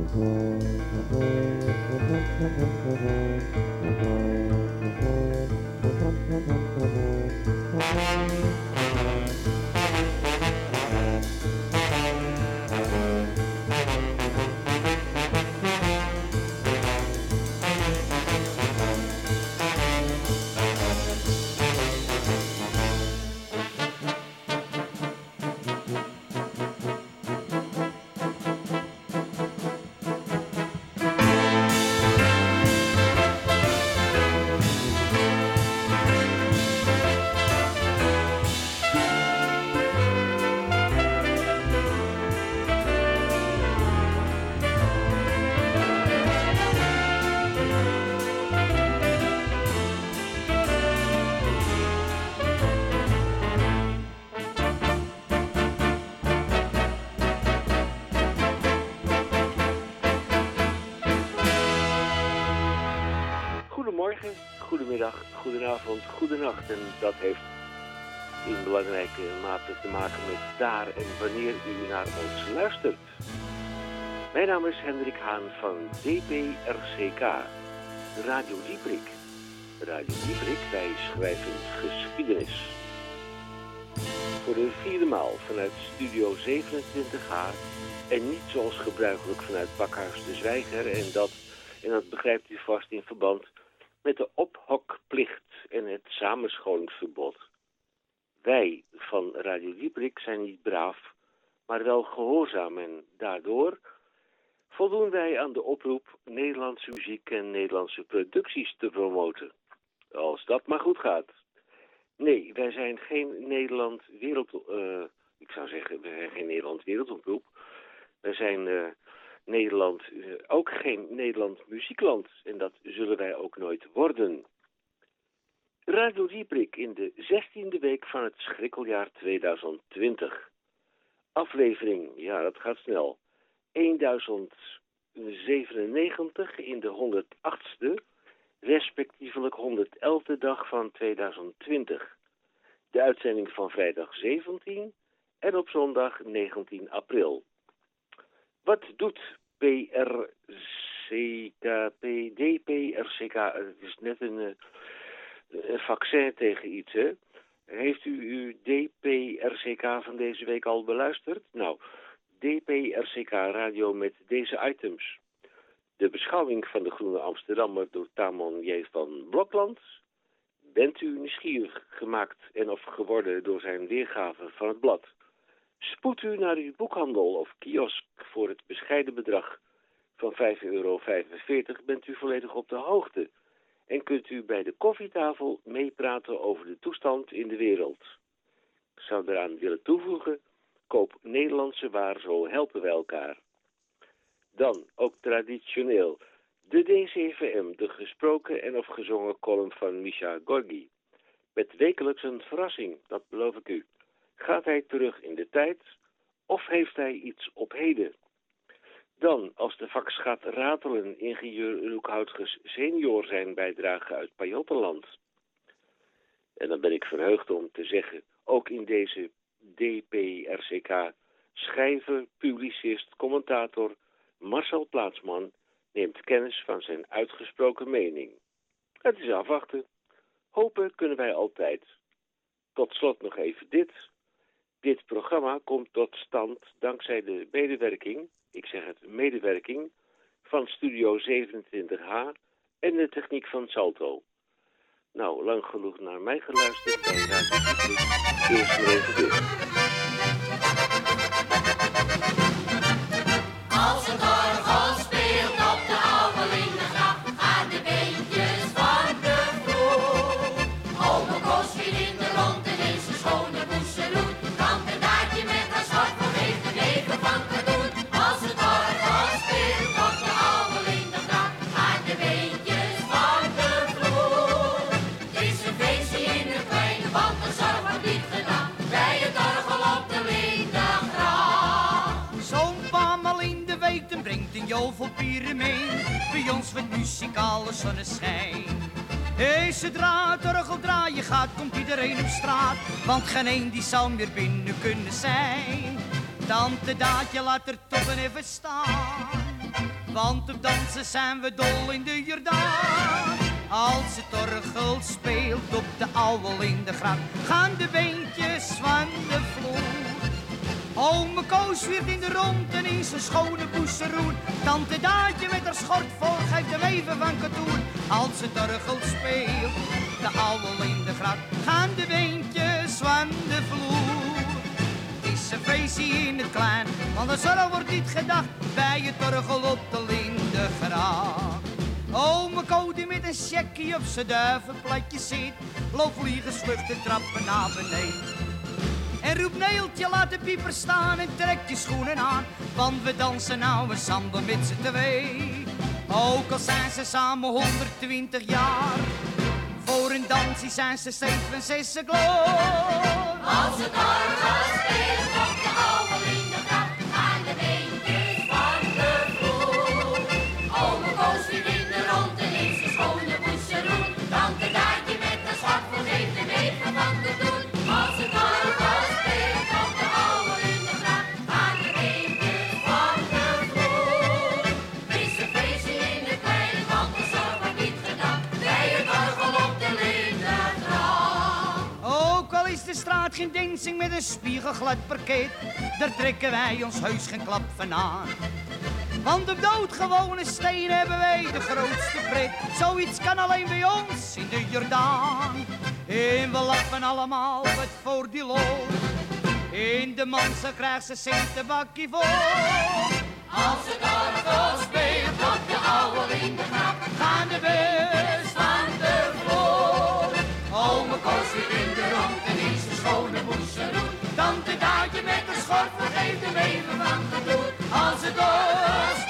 Thank you. Goedenavond, goedenacht. En dat heeft in belangrijke mate te maken met daar en wanneer u naar ons luistert. Mijn naam is Hendrik Haan van DPRCK, Radio Dieprik. Radio Dieprik, wij schrijven geschiedenis. Voor de vierde maal vanuit Studio 27H en niet zoals gebruikelijk vanuit Bakhuis de Zwijger. En dat, en dat begrijpt u vast in verband met de ophokplicht en het samenscholingsverbod. Wij van Radio Dieprik zijn niet braaf, maar wel gehoorzaam en daardoor voldoen wij aan de oproep Nederlandse muziek en Nederlandse producties te promoten. Als dat maar goed gaat. Nee, wij zijn geen Nederland wereld... Uh, ik zou zeggen, we zijn geen Nederland wereldomroep. Wij zijn uh, Nederland uh, ook geen Nederland muziekland. En dat zullen wij ook nooit worden. Radio Dieprik in de 16e week van het schrikkeljaar 2020. Aflevering, ja dat gaat snel, 1097 in de 108ste, respectievelijk 111e dag van 2020. De uitzending van vrijdag 17 en op zondag 19 april. Wat doet PRCK, het is net een... Een vaccin tegen iets, hè? Heeft u uw DPRCK van deze week al beluisterd? Nou, DPRCK radio met deze items. De beschouwing van de Groene Amsterdammer door Tamon J. van Blokland. Bent u nieuwsgierig gemaakt en of geworden door zijn weergave van het blad? Spoed u naar uw boekhandel of kiosk voor het bescheiden bedrag van 5,45 euro. Bent u volledig op de hoogte en kunt u bij de koffietafel meepraten over de toestand in de wereld. Ik zou eraan willen toevoegen, koop Nederlandse waar, zo helpen we elkaar. Dan, ook traditioneel, de DCVM, de gesproken en of gezongen column van Misha Gorgi. Met wekelijks een verrassing, dat beloof ik u. Gaat hij terug in de tijd of heeft hij iets op heden? Dan, als de fax gaat ratelen, ingenieur Roekhoutges senior zijn bijdrage uit Pajottenland. En dan ben ik verheugd om te zeggen, ook in deze DPRCK, schrijver, publicist, commentator Marcel Plaatsman neemt kennis van zijn uitgesproken mening. Het is afwachten. Hopen kunnen wij altijd. Tot slot nog even dit. Dit programma komt tot stand dankzij de medewerking ik zeg het, medewerking van Studio 27H en de techniek van Salto. Nou, lang genoeg naar mij geluisterd bij Radio Eerst maar even dit. jovelpieren bij ons met muzikale zonneschijn. Hey, zodra het orgel draaien gaat, komt iedereen op straat, want geen een die zal meer binnen kunnen zijn. Tante Daadje laat er toch even staan. Want op dansen zijn we dol in de Jordaan. Als het orgel speelt op de ouwel in de gracht, gaan de beentjes van de vloer. Ome Koos weer in de rond en in zijn schone boeseroen. Tante Daadje met haar schort vol geeft hem even van katoen. Als het orgel speelt, de ouwel in de gracht, gaan de beentjes van de vloer. Het is een feestje in het klein, want de zorg wordt niet gedacht bij het orgel op de Lindegracht. Ome Ko die met een checkie op zijn duivenplatje zit, loopt vliegen vluchten trappen naar beneden. En roep Neeltje, laat de pieper staan en trek je schoenen aan. Want we dansen nou een samba met z'n twee. Ook al zijn ze samen 120 jaar. Voor een dansje zijn ze zeven, zes gloor. Als het orgel speelt dancing met een spiegelglad parket, daar trekken wij ons heus geen klap van aan. Want op doodgewone stenen hebben wij de grootste pret. Zoiets kan alleen bij ons in de Jordaan. En we lachen allemaal wat voor die lol. In de manse krijgt ze centen bakkie voor. Als het orgel speelt op de oude Lindengracht, Gaan de bus schone boeseroen. Tante Daadje met een schort vergeet hem even van gedoe. Als het speelt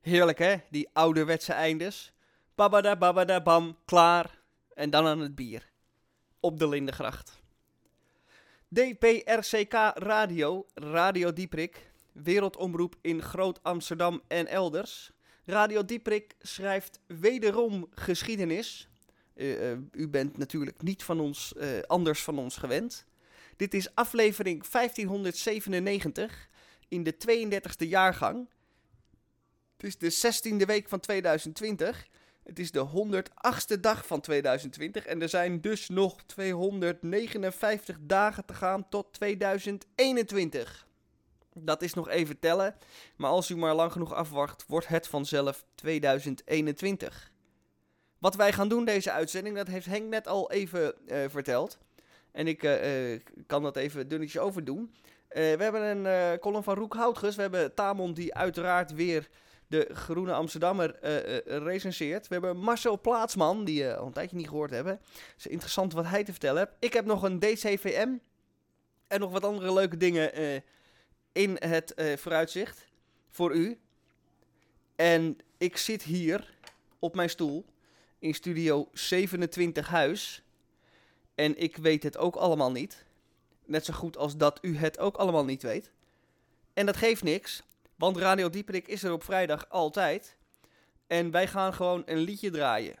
Heerlijk hè, die ouderwetse eindes. Babada babada bam, klaar. En dan aan het bier. Op de Lindengracht. DPRCK Radio, Radio Dieprik, wereldomroep in Groot Amsterdam en elders. Radio Dieprik schrijft wederom geschiedenis. Eh, eh, u bent natuurlijk niet van ons, eh, anders van ons gewend. Dit is aflevering 1597 in de 32e jaargang. Het is de 16e week van 2020. Het is de 108ste dag van 2020. En er zijn dus nog 259 dagen te gaan tot 2021. Dat is nog even tellen. Maar als u maar lang genoeg afwacht, wordt het vanzelf 2021. Wat wij gaan doen deze uitzending, dat heeft Henk net al even eh, verteld. En ik eh, eh, kan dat even dunnetjes overdoen. Eh, we hebben een eh, column van Roek Houtges. We hebben Tamon die uiteraard weer de Groene Amsterdammer eh, recenseert. We hebben Marcel Plaatsman, die je al een tijdje niet gehoord hebben. Het is interessant wat hij te vertellen heeft. Ik heb nog een DCVM en nog wat andere leuke dingen in het vooruitzicht voor u. En ik zit hier op mijn stoel in studio 27 Huis. En ik weet het ook allemaal niet. Net zo goed als dat u het ook allemaal niet weet. En dat geeft niks, want Radio Dieperik is er op vrijdag altijd. En wij gaan gewoon een liedje draaien.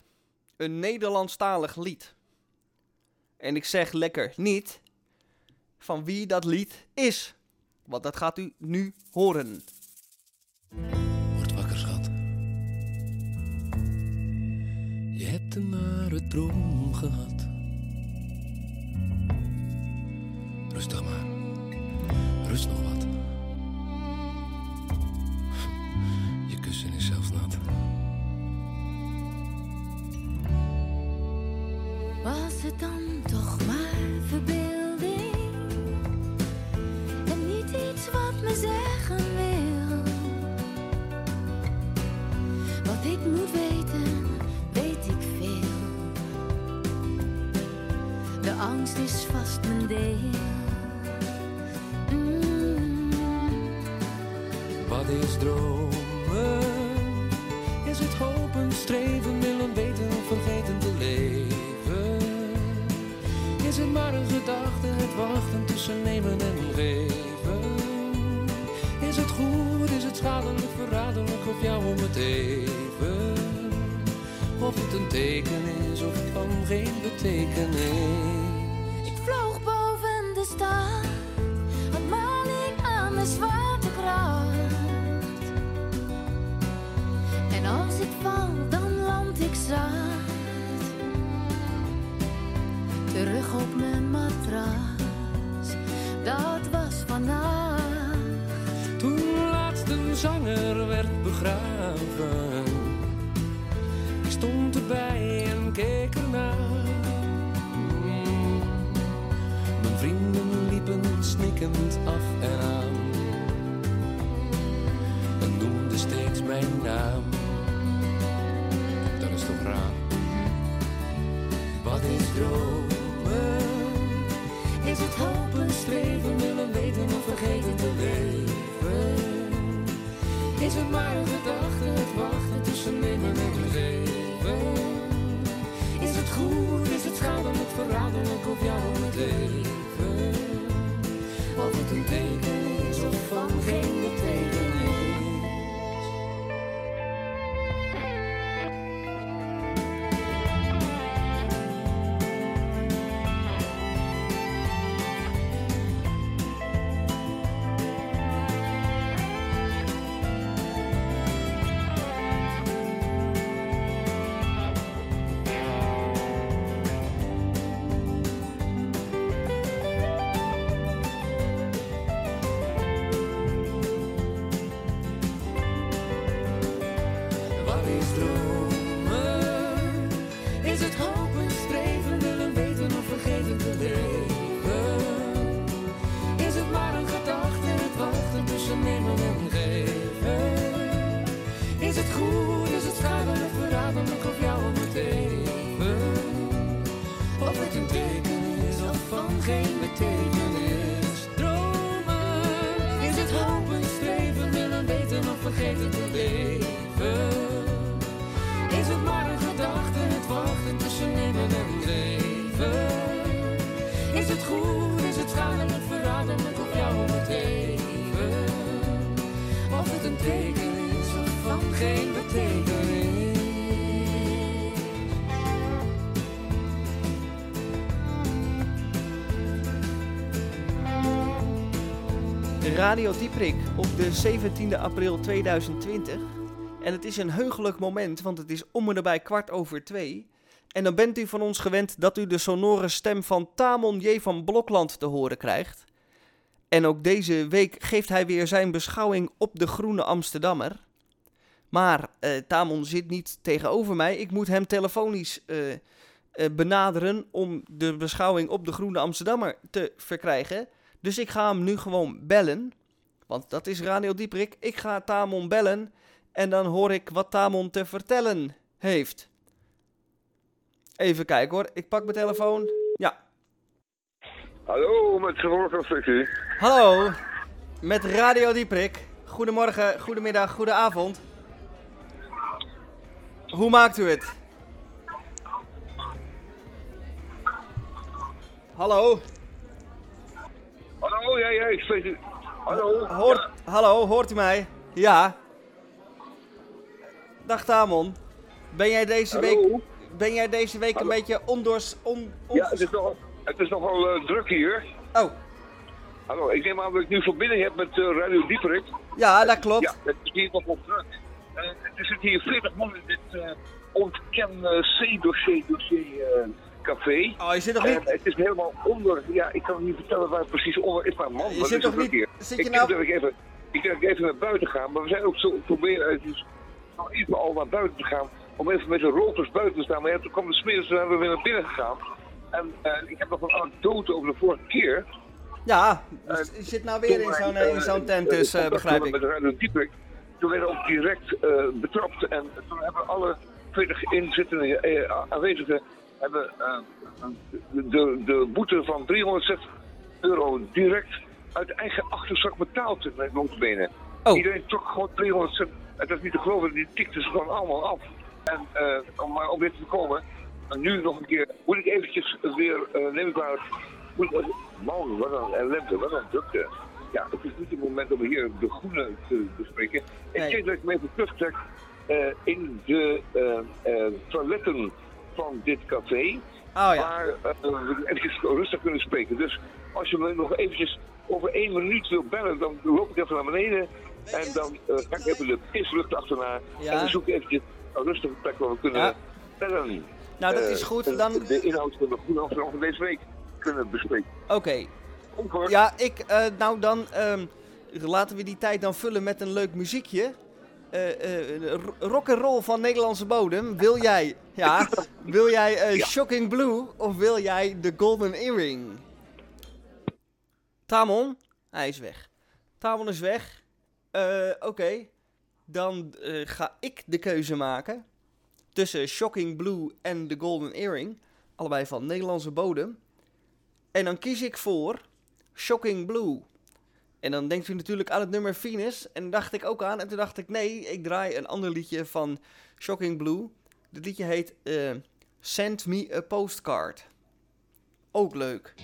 Een Nederlandstalig lied. En ik zeg lekker niet van wie dat lied is. Want dat gaat u nu horen. Word wakker, schat. Je hebt een nare droom gehad. Rustig maar. Rust nog wat. Je kussen is zelfs nat. Was het dan toch maar verbeelding? En niet iets wat me zeggen wil. Wat ik moet weten, weet ik veel. De angst is vast mijn deel. Wat is dromen? Is het hopen, streven, willen weten, vergeten te leven? Is het maar een gedachte, het wachten tussen nemen en geven? Is het goed, is het schadelijk, verraderlijk of jou om het even? Of het een teken is of van geen betekenis? Radio Dieprik op de 17e april 2020. En het is een heugelijk moment, want het is om en nabij kwart over twee. En dan bent u van ons gewend dat u de sonore stem van Tamon J. van Blokland te horen krijgt. En ook deze week geeft hij weer zijn beschouwing op de Groene Amsterdammer. Maar eh, Tamon zit niet tegenover mij. Ik moet hem telefonisch eh, eh, benaderen om de beschouwing op de Groene Amsterdammer te verkrijgen. Dus ik ga hem nu gewoon bellen. Want dat is Radio Dieprik. Ik ga Tamon bellen. En dan hoor ik wat Tamon te vertellen heeft. Even kijken hoor. Ik pak mijn telefoon. Ja. Hallo, met gehoorconstructie. Hallo. Met Radio Dieprik. Goedemorgen, goedemiddag, goedenavond. Hoe maakt u het? Hallo. Hallo, ja, ja, ik spreek. Hallo. Hoort, hallo, hoort u mij? Ja. Dag Tamon. Ben jij deze week, ben jij deze week een beetje ondoors... On, on- Ja, het is, nog, het is nogal eh, druk hier. Oh, Hallo, ik neem aan dat ik nu verbinding heb met eh, Radio Dieperik. ja, dat klopt. Ja, het is hier nogal druk. Eh, er zitten hier 40 man in dit ontken C-dossier dossier, eh, café. Oh, je zit nog En niet... het is helemaal onder, ja, ik kan niet vertellen waar het precies onder is, maar man, Je wat zit is toch niet- hier. zit ik je denk nou- dat ik even, ik denk dat ik even naar buiten ga, maar we zijn ook zo proberen uit dus, nou, even al naar buiten te gaan, om even met de rokers buiten te staan. Maar ja, toen kwam de smiddags, toen zijn we weer naar binnen gegaan. En eh, ik heb nog een anekdote over de vorige keer. Ja, dus je zit nou weer in zo'n eh, zo'n tent dus, eh, begrijp ik. Radio. Toen werden we ook direct eh, betrapt en toen hebben alle 40 inzittende eh, aanwezigen hebben eh, de, de, boete van 360 euro direct uit eigen achterzak betaald met notabene. Oh. Iedereen trok gewoon 360. Het is niet te geloven, die tikten ze gewoon allemaal af. En eh, om maar om weer te komen, en nu nog een keer, moet ik eventjes weer, eh neem ik maar, moet ik, man, wat een ellende, wat een drukte. Ja, het is niet het moment om hier de groene te bespreken. Ik Nee. denk dat ik me even terugtrek eh, in de eh, eh, toiletten van dit café. Oh ja. Waar eh, we even rustig kunnen spreken. Dus als je me nog eventjes over één minuut wil bellen, dan loop ik even naar beneden. En dan eh, ga ik even de pislucht achterna. Ja. En dan zoek ik eventjes een rustige plek waar we kunnen Ja. bellen. Nou, dat Eh, is goed. en Dan, De inhoud van de Groene Amsterdam van deze week kunnen bespreken. oké. Ongehoord. Ja, ik, eh, nou dan, ehm, laten we die tijd dan vullen met een leuk muziekje. Eh eh, ro- rock and roll van Nederlandse bodem. Wil jij, ja, wil jij eh, Shocking Blue of wil jij de Golden Earring? Tamon, hij is weg. Tamon is weg. Oké, dan ga ik de keuze maken tussen Shocking Blue en de Golden Earring. Allebei van Nederlandse bodem. En dan kies ik voor Shocking Blue. En dan denkt u natuurlijk aan het nummer Venus. En dacht ik ook aan. En toen dacht ik, nee, ik draai een ander liedje van Shocking Blue. Dit liedje heet eh, Send Me a Postcard. Ook leuk.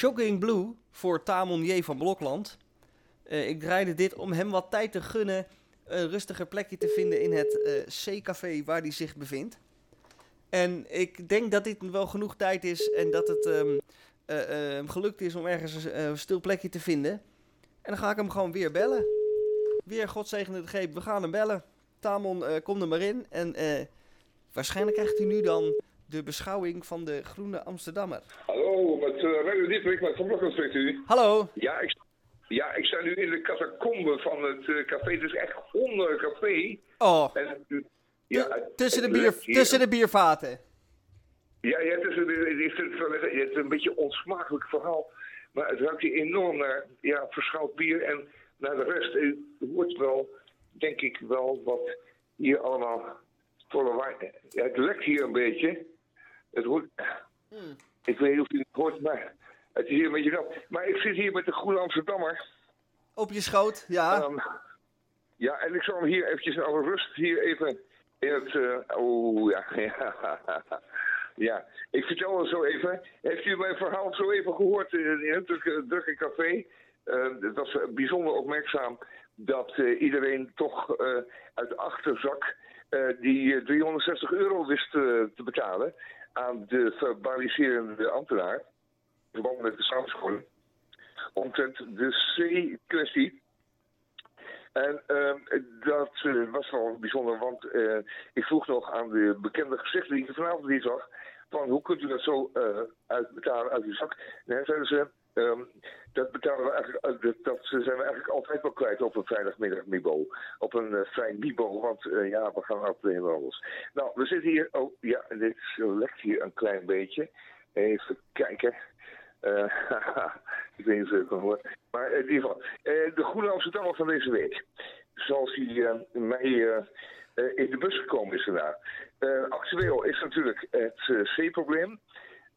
Shocking Blue voor Tamon J. van Blokland. Eh, ik draaide dit om hem wat tijd te gunnen. Een rustiger plekje te vinden in het eh, C-café waar hij zich bevindt. En ik denk dat dit wel genoeg tijd is en dat het ehm, eh, eh, hem gelukt is om ergens een stil plekje te vinden. En dan ga ik hem gewoon weer bellen. Weer godzegende de greep, we gaan hem bellen. Tamon, kom er maar in. En waarschijnlijk krijgt u nu dan de beschouwing van de Groene Amsterdammer. Hallo, met uh, Radio Dietrich, met Van Blokken spreekt u. Hallo. Ja, ik, ja, ik sta nu in de catacombe van het eh, café. Het is echt onder café. Oh, En, uh, ja, tussen, de het bier, tussen de biervaten. Ja, ja het, is een, het, is een, het beetje een onsmakelijk verhaal. Maar het ruikt hier enorm naar ja, verschoud bier en naar de rest. U hoort wel denk ik wel wat hier allemaal Ja, het lekt hier een beetje. Het hoort... Ik weet niet of u het hoort, maar het is hier een beetje nat. Maar ik zit hier met de Groene Amsterdammer. Op je schoot, ja. Ehm, ja, en ik zal hem hier eventjes in alle rust hier even in het... eh oh, ja, ja. Ja, ik vertel het zo even. Heeft u mijn verhaal zo even gehoord in in het drukke, drukke café? Eh, het was bijzonder opmerkzaam dat eh, iedereen toch eh, uit de achterzak eh, die eh, 360 euro wist eh, te betalen aan de verbaliserende ambtenaar. In verband met de samenscholing. Omtrent de C-kwestie. En ehm, dat eh, was wel bijzonder, want eh, ik vroeg nog aan de bekende gezichten die ik vanavond niet zag, van hoe kunt u dat zo eh, uitbetalen uit uw zak? En zeiden ze, ehm, dat betalen we eigenlijk, eh, dat, zijn we eigenlijk altijd wel kwijt op een vrijdagmiddag Mibo. Op een eh, vrij Mibo, want eh, ja, we gaan altijd helemaal anders. Nou, we zitten hier, oh ja, dit lekt hier een klein beetje. Even kijken. Eh, ik weet niet of kan horen. Maar in ieder geval, de Groene Amsterdammer van deze week. Zoals hij mij in de bus gekomen is. Eh, actueel is natuurlijk het C-probleem.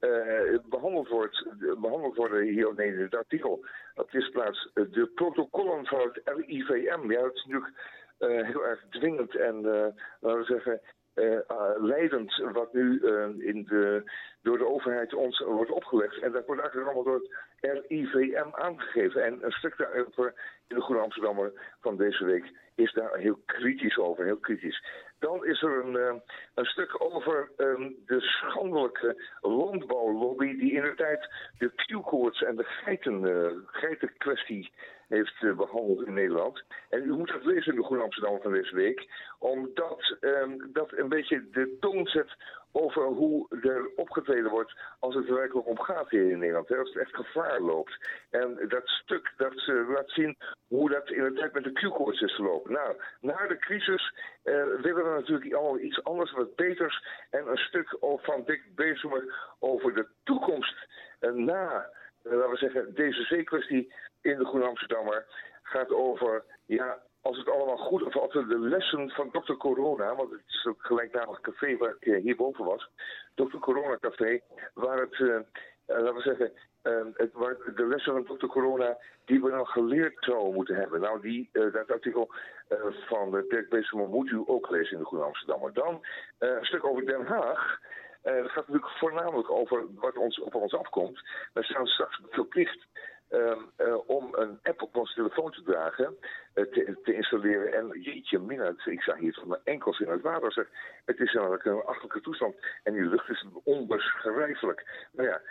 Eh, behandeld, wordt, behandeld worden hier in het artikel. Dat is plaats eh, de protocollen van het RIVM. Ja, dat is natuurlijk eh, heel erg dwingend en, eh, laten we zeggen, eh, ah, leidend wat nu eh, in de, door de overheid ons wordt opgelegd. En dat wordt eigenlijk allemaal door het RIVM aangegeven. En een stuk daarover in de Groene Amsterdammer van deze week is daar heel kritisch over, heel kritisch. Dan is er een, eh, een stuk over ehm, de schandelijke landbouwlobby die in de tijd de Q-koorts en de geiten, eh, geitenkwestie heeft eh, behandeld in Nederland. En u moet dat lezen in de Groene Amsterdam van deze week, omdat ehm, dat een beetje de toon zet over hoe er opgetreden wordt als het er werkelijk om gaat hier in Nederland. Hè, als het echt gevaar loopt. En dat stuk dat ze laat zien hoe dat in de tijd met de Q-koorts is gelopen. Nou, na de crisis eh, willen we natuurlijk allemaal iets anders, wat beters. En een stuk van Dick Bezumer over de toekomst eh, na, laten we zeggen, deze C-kwestie in de Groene Amsterdammer gaat over, ja, als het allemaal goed, of als de lessen van Dr. Corona, want het is ook gelijknamig café waar ik eh, hierboven was, Dr. Corona Café, waar het, eh, eh, laten we zeggen, eh, het, waar de lessen van Dr. Corona die we dan geleerd zouden moeten hebben. Nou, die, eh, dat artikel eh, van uh, Dirk Beesemer moet u ook lezen in de Groene Amsterdammer. Dan eh, een stuk over Den Haag. Eh, het gaat natuurlijk voornamelijk over wat ons, op ons afkomt. We staan straks verplicht ehm, eh, om een app op onze telefoon te dragen, eh, te, installeren. En jeetje, mina, ik zag hier tot mijn enkels in het water. Zeg. Het is eigenlijk een achtelijke toestand. En die lucht is onbeschrijfelijk. Nou ja,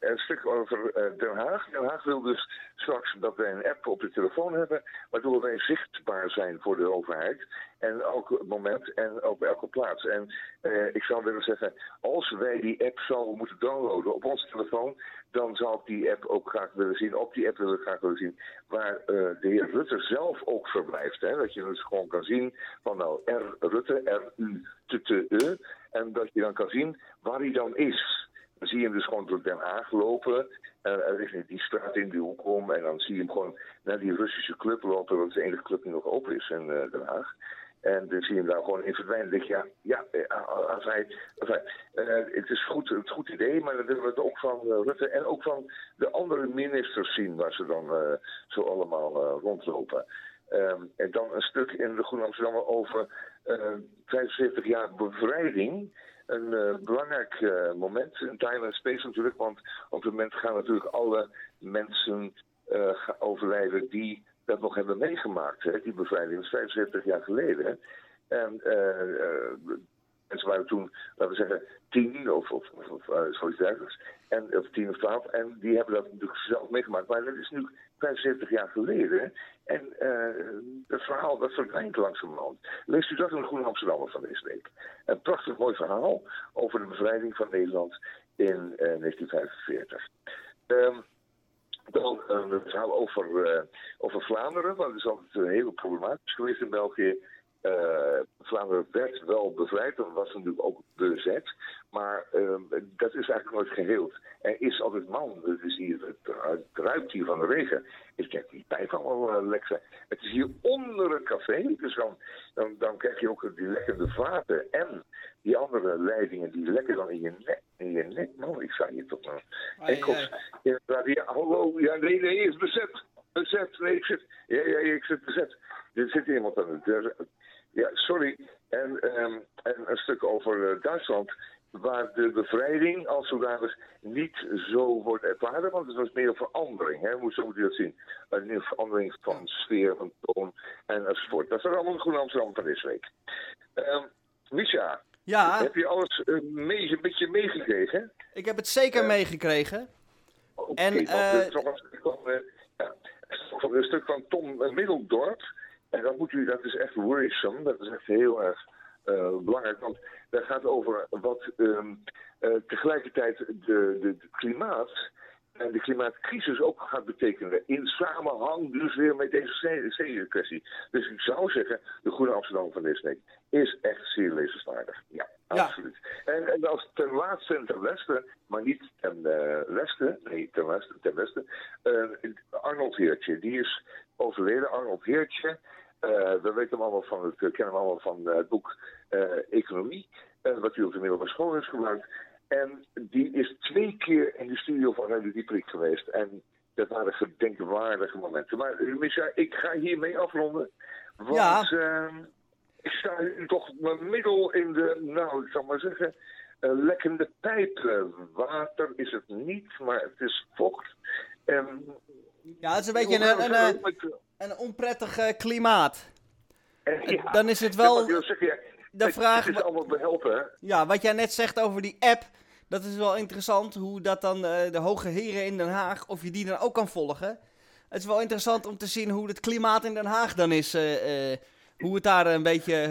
een stuk over Den Haag. Den Haag wil dus straks dat wij een app op de telefoon hebben, waardoor wij zichtbaar zijn voor de overheid. En elk moment en op elke plaats. En eh, ik zou willen zeggen, als wij die app zouden moeten downloaden op onze telefoon, dan zou ik die app ook graag willen zien. Op die app wil ik graag willen zien waar eh, de heer Rutte zelf ook verblijft. Hè? Dat je dus gewoon kan zien van nou R Rutte, R-U-T-T-E. En dat je dan kan zien waar hij dan is. Dan zie je hem dus gewoon door Den Haag lopen. En er is die straat in die hoek om. En dan zie je hem gewoon naar die Russische club lopen. Dat is de enige club die nog open is in eh, Den Haag. En dan zie je hem daar gewoon in verdwijnen. Je, ja, ja eh, als hij, als hij, eh, het is goed, het een goed idee, maar dan willen we het ook van eh, Rutte en ook van de andere ministers zien waar ze dan zo allemaal rondlopen. Ehm, en dan een stuk in de Groene Amsterdammer over eh 75 jaar bevrijding. Een belangrijk moment in time space natuurlijk, want op het moment gaan natuurlijk alle mensen overlijden die dat nog hebben meegemaakt. Hè? Die bevrijding dat is 75 jaar geleden. En eh, eh, mensen waren toen, laten we zeggen, tien of, of, of, eh, dergelijks. En, of tien of twaalf. En die hebben dat natuurlijk zelf meegemaakt. Maar dat is nu 75 jaar geleden. En het verhaal dat verdwijnt langzamerhand. Leest u dat in de Groene Amsterdammer van deze week. Een prachtig mooi verhaal over de bevrijding van Nederland in eh, 1945. Ehm, dan eh, een verhaal over, eh, over Vlaanderen, want dat is altijd een hele problematisch geweest in België. Eh, Vlaanderen werd wel bevrijd, dat was natuurlijk ook bezet. Maar ehm, dat is eigenlijk nooit geheeld. Er is altijd man, het, is hier, het, het ruikt hier van de regen. Ik denk, die pijp allemaal uh, lek zijn. Het is hier onder een café, dus dan, dan, dan krijg je ook die lekkende vaten. En die andere leidingen, die lekken dan in je nek. In je nek, man, ik sta hier tot mijn Ai, enkels. Ja, ja, hallo, ja, nee, nee, is bezet. Bezet, nee, ik zit, ja, ja, ik zit bezet. Er zit iemand aan de deur. Ja, sorry. En, ehm, en een stuk over eh, Duitsland, waar de bevrijding als zodanig niet zo wordt ervaren, want het was meer een verandering. Hè? Hoe zo moet je dat zien? Een verandering van sfeer, van toon en enzovoort. Dat is er allemaal een Groen Amsterdam van deze week. Ehm Misha, Ja, heb je alles eh, mee, een beetje meegekregen? ik heb het zeker Ja. meegekregen. En, eh, is toch een stuk van, eh, ja, een stuk van Tom eh, Middeldorp. En dat, moet u, dat is echt worrisome. Dat is echt heel erg eh, belangrijk. Want dat gaat over wat ehm, eh, tegelijkertijd de, de, de klimaat en de klimaatcrisis ook gaat betekenen. In samenhang dus weer met deze zeekwestie. Dus ik zou zeggen, de Groene Amsterdam van week is echt zeer lezenswaardig. Ja, Ja. absoluut. En, en als ten laatste en ten westen, maar niet ten eh, westen, nee, ten westen, ten westen, Arnold Heertje, die is overleden. Arnold Heertje, we weten hem allemaal van het, kennen hem allemaal van eh, het boek eh, Economie, eh, wat u op de middelbare school heeft gebruikt. En die is twee keer in de studio van Radio Dieprik geweest. En dat waren gedenkwaardige momenten. Maar eh, Misha, ik ga hiermee afronden. Want Ja. ehm, ik sta nu toch mijn middel in de, nou, ik zal maar zeggen, eh, lekkende pijpen. Water is het niet, maar het is vocht. En, Ja, het is een beetje een, een, een, een onprettig eh, klimaat. ja, dan is het wel de vraag... Het is allemaal behelpen? Ja, wat jij net zegt over die app, dat is wel interessant. Hoe dat dan eh, de hoge heren in Den Haag, of je die dan ook kan volgen. Het is wel interessant om te zien hoe het klimaat in Den Haag dan is. eh, eh, hoe het daar een beetje, eh,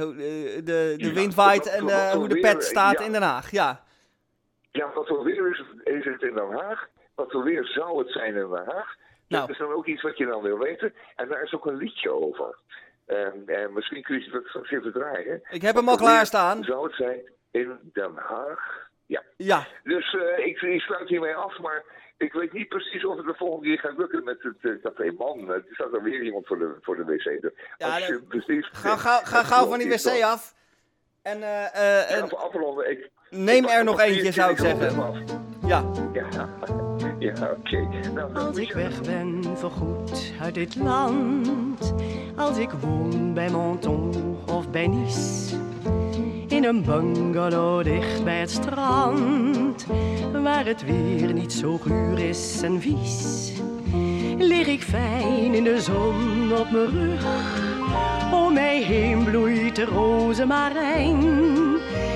de, de wind waait en eh, hoe de pet staat ja. in Den Haag. Ja, Ja, wat voor weer is is het in Den Haag? Wat voor weer zou het zijn in Den Haag? Nou. Dat is dan ook iets wat je dan wil weten. En daar is ook een liedje over. En, en misschien kun je het straks even draaien. ik heb hem al klaarstaan. Zou het zijn in Den Haag? Ja. Ja, Dus eh, ik, ik sluit hiermee af, maar ik weet niet precies of het de volgende keer gaat lukken met het eh, café Man. Er staat er weer iemand voor de, voor de wc. Dus Ja, als je dat- precies... ga, ga, ga gauw van die wc af. En, eh, eh, en afronden. Ik, neem ik er nog een eentje, zou ik zeggen. Ja, Ja, ja oké. Nou, Als ik weg ben voorgoed uit dit land, als ik woon bij Menton of bij Nice, in een bungalow dicht bij het strand, waar het weer niet zo guur is en vies, lig ik fijn in de zon op mijn rug. Om mij heen bloeit de rozemarijn.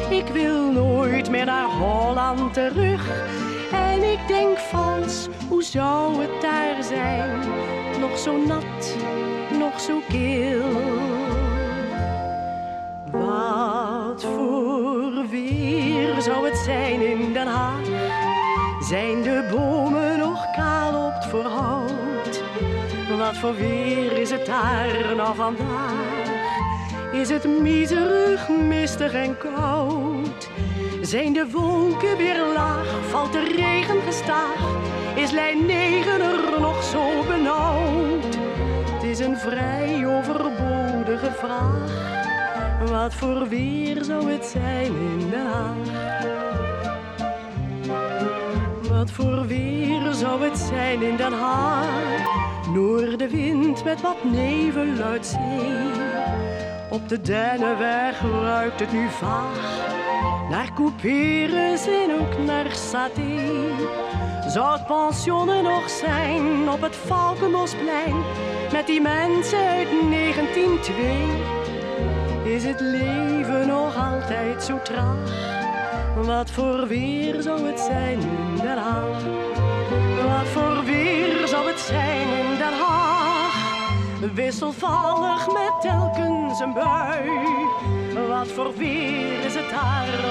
Ik wil nooit meer naar Holland terug. En ik denk vals, hoe zou het daar zijn? Nog zo nat, nog zo kil. Wat voor weer zou het zijn in Den Haag? Zijn de bomen nog kaal op het voorhout? Wat voor weer is het daar nou vandaag? Is het miserig, mistig en koud? Zijn de wolken weer laag? Valt de regen gestaag? Is lijn 9 er nog zo benauwd? Het is een vrij overbodige vraag. Wat voor weer zou het zijn in Den Haag? Wat voor weer zou het zijn in Den Haag? Noordenwind met wat nevel uit zee. Op de Dennenweg ruikt het nu vaag. Naar couperus en ook naar saté. Zou het pensioen nog zijn op het Valkenbosplein? Met die mensen uit 1902 is het leven nog altijd zo traag. Wat voor weer zou het zijn in Den Haag? Wat voor weer zou het zijn in Den Haag? Wisselvallig met telkens een bui. Wat voor weer is het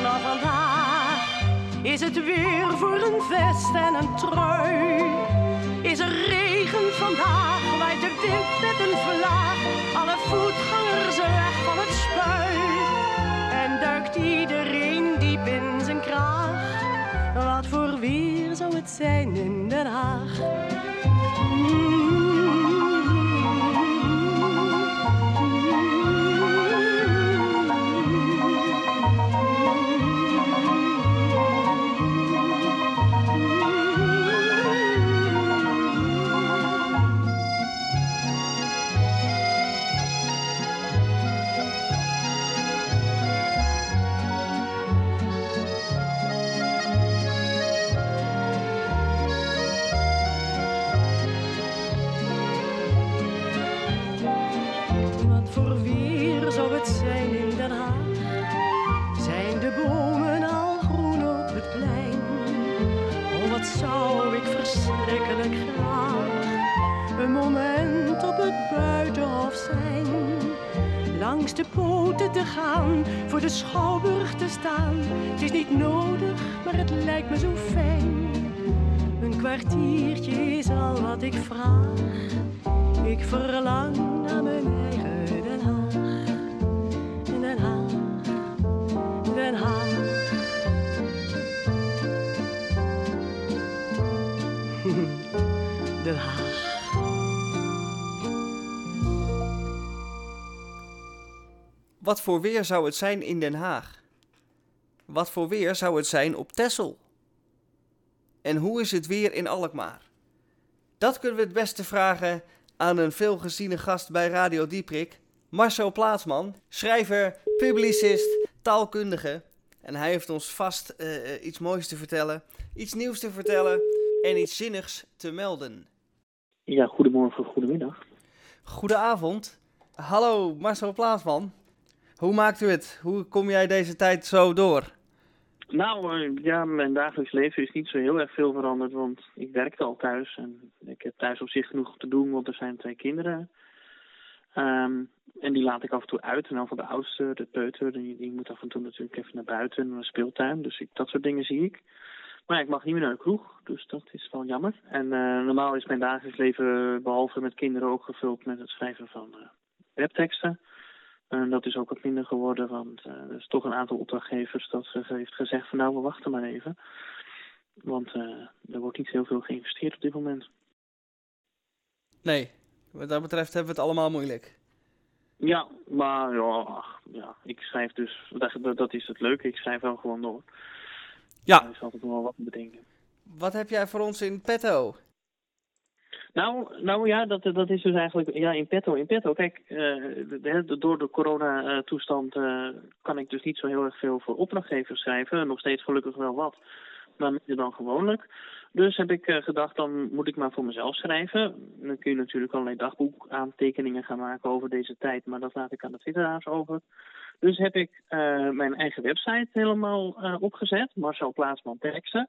maar vandaag is het weer voor een vest en een trui. Is er regen vandaag, waait de wind met een vlaag. Alle voetgangers weg van het spui. En duikt iedereen diep in zijn kraag. Wat voor weer zou het zijn in Den Haag? Mm. Voor weer zou het zijn in Den Haag? Wat voor weer zou het zijn op Texel? En hoe is het weer in Alkmaar? Dat kunnen we het beste vragen aan een veelgeziene gast bij Radio Dieprik, Marcel Plaatsman, schrijver, publicist, taalkundige. En hij heeft ons vast eh, eh, iets moois te vertellen, iets nieuws te vertellen en iets zinnigs te melden. Ja, goedemorgen, goedemiddag. Goedenavond. Hallo Marcel Plaatsman. Hoe maakt u het? Hoe kom jij deze tijd zo door? Nou, eh, ja, mijn dagelijks leven is niet zo heel erg veel veranderd, want ik werkte al thuis en ik heb thuis op zich genoeg te doen, want er zijn twee kinderen. Ehm, en die laat ik af en toe uit. En dan van de oudste, de peuter, die, die moet af en toe natuurlijk even naar buiten, naar de speeltuin. Dus ik, dat soort dingen zie ik. Maar ik mag niet meer naar de kroeg, dus dat is wel jammer. En eh, normaal is mijn dagelijks leven, behalve met kinderen, ook gevuld met het schrijven van eh, webteksten. En dat is ook wat minder geworden, want eh, er is toch een aantal opdrachtgevers dat ze heeft gezegd van nou, we wachten maar even. Want eh, er wordt niet heel veel geïnvesteerd op dit moment. Nee, wat dat betreft hebben we het allemaal moeilijk. Ja, maar ja, ach, ja ik schrijf dus, dat, dat is het leuke, ik schrijf wel gewoon door. Ja. Er is altijd nog wel wat te bedenken. Wat heb jij voor ons in petto? Nou, nou ja, dat, dat is dus eigenlijk ja, in petto. In petto, kijk, eh, door de coronatoestand eh kan ik dus niet zo heel erg veel voor opdrachtgevers schrijven. Nog steeds gelukkig wel wat, maar minder dan gewoonlijk. Dus heb ik eh, gedacht, dan moet ik maar voor mezelf schrijven. Dan kun je natuurlijk allerlei dagboekaantekeningen gaan maken over deze tijd, maar dat laat ik aan de twitteraars over. Dus heb ik mijn eigen website helemaal opgezet, Marcel Plaatsman Teksten.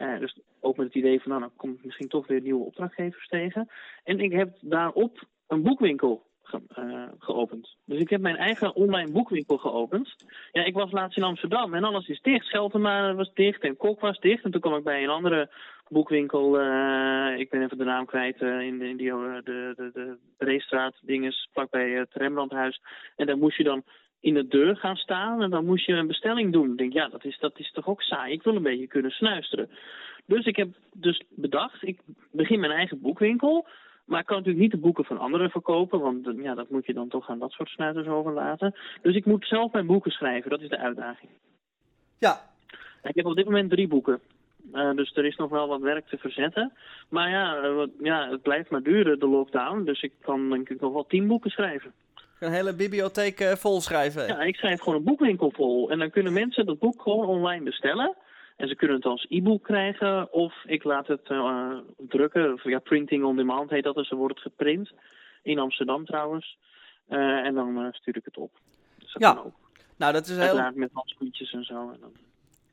Eh, dus ook met het idee van, nou, dan kom ik misschien toch weer nieuwe opdrachtgevers tegen. En ik heb daarop een boekwinkel ge- eh, geopend. Dus ik heb mijn eigen online boekwinkel geopend. Ja, ik was laatst in Amsterdam en alles is dicht. Scheltema was dicht en Kok was dicht. En toen kwam ik bij een andere boekwinkel, eh, ik ben even de naam kwijt, eh, in, de, in die, eh, de, de, de Breestraat, dinges, vlakbij het Rembrandthuis. En daar moest je dan in de deur gaan staan en dan moest je een bestelling doen. Ik denk, ja, dat is, dat is toch ook saai. Ik wil een beetje kunnen snuisteren. Dus ik heb dus bedacht, ik begin mijn eigen boekwinkel. Maar ik kan natuurlijk niet de boeken van anderen verkopen, want eh, ja, dat moet je dan toch aan dat soort snuiters overlaten. Dus ik moet zelf mijn boeken schrijven, dat is de uitdaging. Ja, Ik heb op dit moment drie boeken. Eh, dus er is nog wel wat werk te verzetten. Maar ja, eh, wat- ja, het blijft maar duren, de lockdown. Dus ik kan denk ik nog wel tien boeken schrijven. Een hele bibliotheek eh, vol schrijven. Ja, ik schrijf gewoon een boekwinkel vol. En dan kunnen mensen dat boek gewoon online bestellen. En ze kunnen het als e-book krijgen. Of ik laat het eh, drukken. Of, ja, printing on demand heet dat. Dus dan wordt het geprint. In Amsterdam trouwens. Eh, en dan stuur ik het op. Dus dat Ja. kan ook. Nou, dat is, een heel, Uiteraard met handschoentjes en zo. En dan...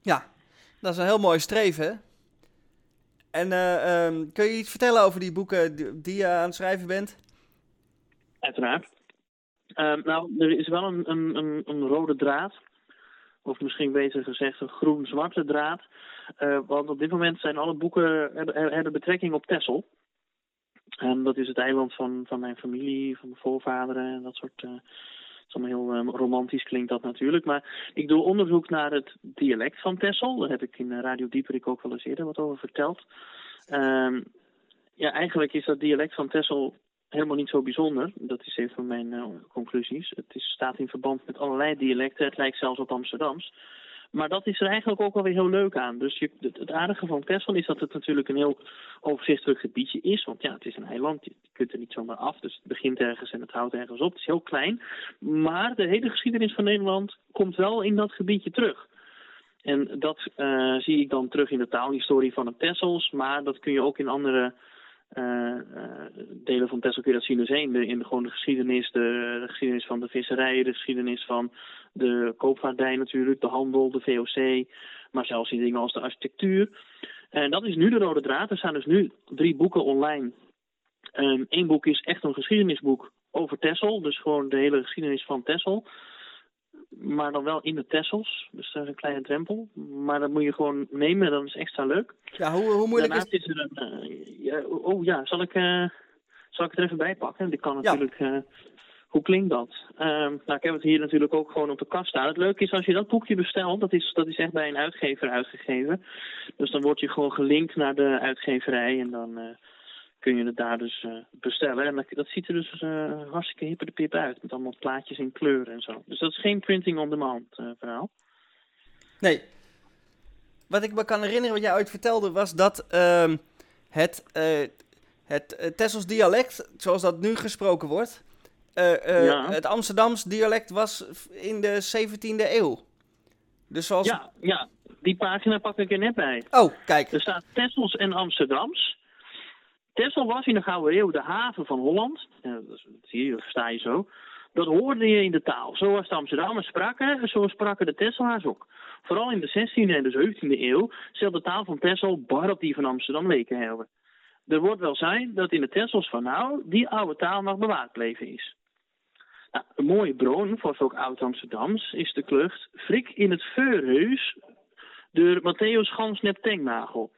ja, dat is een heel mooi streven. En eh, ehm, kun je iets vertellen over die boeken die, die je aan het schrijven bent? Uiteraard. Ehm, nou, er is wel een, een, een, rode draad. Of misschien beter gezegd een groen-zwarte draad. Eh, want op dit moment zijn alle boeken hebben, betrekking op Texel. En dat is het eiland van, van mijn familie, van mijn voorvaderen en dat soort, allemaal heel eh, romantisch klinkt dat natuurlijk. Maar ik doe onderzoek naar het dialect van Texel. Daar heb ik in eh, Radio Dieperik ook wel eens eerder wat over verteld. Ehm, ja, eigenlijk is dat dialect van Texel helemaal niet zo bijzonder. Dat is een van mijn eh, conclusies. Het is, staat in verband met allerlei dialecten. Het lijkt zelfs op Amsterdams. Maar dat is er eigenlijk ook wel weer heel leuk aan. Dus het, aardige van Texel is dat het natuurlijk een heel overzichtelijk gebiedje is. Want ja, het is een eiland, je, kunt er niet zomaar af. Dus het begint ergens en het houdt ergens op. Het is heel klein. Maar de hele geschiedenis van Nederland komt wel in dat gebiedje terug. En dat eh, zie ik dan terug in de taalhistorie van de Tessels. Maar dat kun je ook in andere delen van kun je dat zien dus heen. De, in de, gewoon de geschiedenis, de, de geschiedenis van de visserij, de geschiedenis van de koopvaardij natuurlijk, de handel, de VOC, maar zelfs in dingen als de architectuur. En dat is nu de rode draad. Er staan dus nu drie boeken online. Eén boek is echt een geschiedenisboek over Texel, dus gewoon de hele geschiedenis van Texel. Maar dan wel in de Tessels, dus dat is een kleine drempel. Maar dat moet je gewoon nemen, dat is extra leuk. Ja, hoe, hoe moeilijk is Daarnaast is er een... eh, ja, oh ja, zal ik, eh, zal ik het er even bij pakken? Dit kan Ja. natuurlijk... eh, hoe klinkt dat? Ehm, nou, ik heb het hier natuurlijk ook gewoon op de kast staan. Het leuke is als je dat boekje bestelt, dat is, dat is echt bij een uitgever uitgegeven. Dus dan word je gewoon gelinkt naar de uitgeverij en dan kun je het daar dus eh, bestellen. En dat, dat ziet er dus eh, hartstikke hippe de pip uit, met allemaal plaatjes in kleur en zo. Dus dat is geen printing on demand eh, verhaal. Nee. Wat ik me kan herinneren wat jij ooit vertelde was dat ehm, het, het Tessels dialect, zoals dat nu gesproken wordt, Ja. het Amsterdams dialect was in de 17e eeuw. Dus zoals... Ja, ja, die pagina pak ik er net bij. Oh, kijk. Er staat Tessels en Amsterdams. Tessel was in de Gouden Eeuw de haven van Holland. Dat zie je, zo. Dat hoorde je in de taal. Zoals de Amsterdammers spraken, en zo spraken de Tesselaars ook. Vooral in de 16e en de 17e eeuw zal de taal van Tessel bar op die van Amsterdam leken hebben. Er wordt wel zijn dat in de Tessels van nou die oude taal nog bewaard bleven is. Nou, een mooie bron voor ook oud-Amsterdams is de klucht Frik in het Veurhuis door Matthäus Gansnep Tenknagel.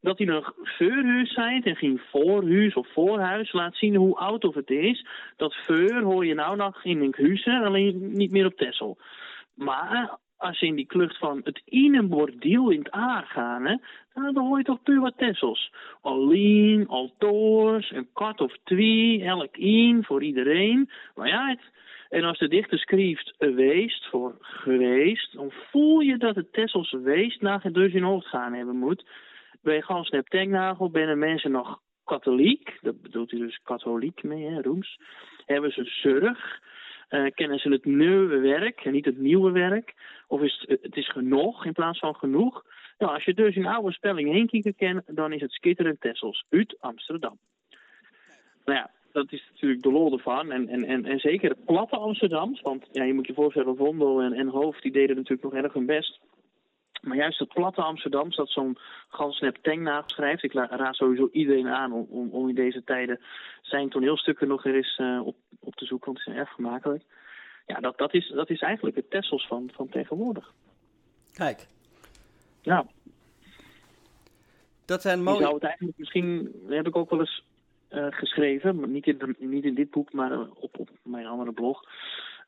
Dat hij een veurhuis zei en geen voorhuis of voorhuis laat zien hoe oud of het is. Dat veur hoor je nou nog in een huizen, alleen niet meer op Tessel. Maar als je in die klucht van het in een in het aar gaan, hè, nou, dan hoor je toch puur wat Tessels. Alleen, altoors, een kat of twee, elk in voor iedereen. Maar ja, het, en als de dichter schrijft weest voor geweest, dan voel je dat het Tessels weest naar het dus in hoofd gaan hebben moet. Bij Gansnep Tenknagel binnen mensen nog katholiek, dat bedoelt hij dus katholiek mee, hè, roems. Hebben ze zorg, eh, kennen ze het nieuwe werk en niet het nieuwe werk. Of is het, is genoeg in plaats van genoeg. Nou, als je dus in oude spelling heen kijkt, ken, dan is het schitterend Tessels uit Amsterdam. Nou ja, dat is natuurlijk de lol ervan. En, en, en, en zeker het platte Amsterdams. Want ja, je moet je voorstellen, Vondel en, en Hoofd die deden natuurlijk nog erg hun best. Maar juist het platte Amsterdams, dat zo'n Gansnep Tengnaag schrijft. Ik raad sowieso iedereen aan om, om, om in deze tijden zijn toneelstukken nog eens eh, op, op te zoeken. Want die zijn erg vermakelijk. Ja, dat, dat, is, dat is eigenlijk het Tessels van, van tegenwoordig. Kijk, Ja, dat zijn Je mooie... zou het eigenlijk misschien, heb ik ook wel eens eh, geschreven, maar niet in, niet in dit boek, maar eh, op, op mijn andere blog.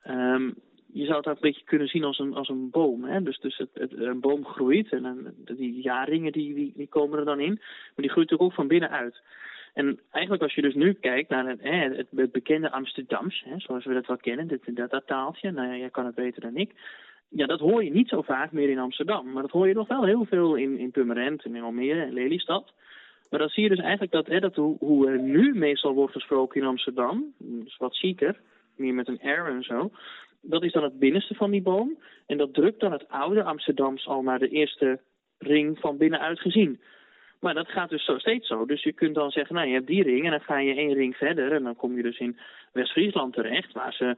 Ehm, je zou het ook een beetje kunnen zien als een, als een boom. Hè? Dus, dus het, een boom groeit en die jaarringen die, die, komen er dan in. Maar die groeit ook van binnenuit. En eigenlijk als je dus nu kijkt naar het, het, bekende Amsterdams, hè, zoals we dat wel kennen, dit, dat, dat taaltje, nou ja, jij kan het beter dan ik. Ja, dat hoor je niet zo vaak meer in Amsterdam. Maar dat hoor je nog wel heel veel in, in en in Almere en Lelystad. Maar dan zie je dus eigenlijk dat, hè, dat hoe, er nu meestal wordt gesproken in Amsterdam, dus wat zieker, meer met een R en zo, dat is dan het binnenste van die boom. En dat drukt dan het oude Amsterdams al naar de eerste ring van binnenuit gezien. Maar dat gaat dus zo, steeds zo. Dus je kunt dan zeggen, nou je hebt die ring en dan ga je één ring verder. En dan kom je dus in West-Friesland terecht, waar ze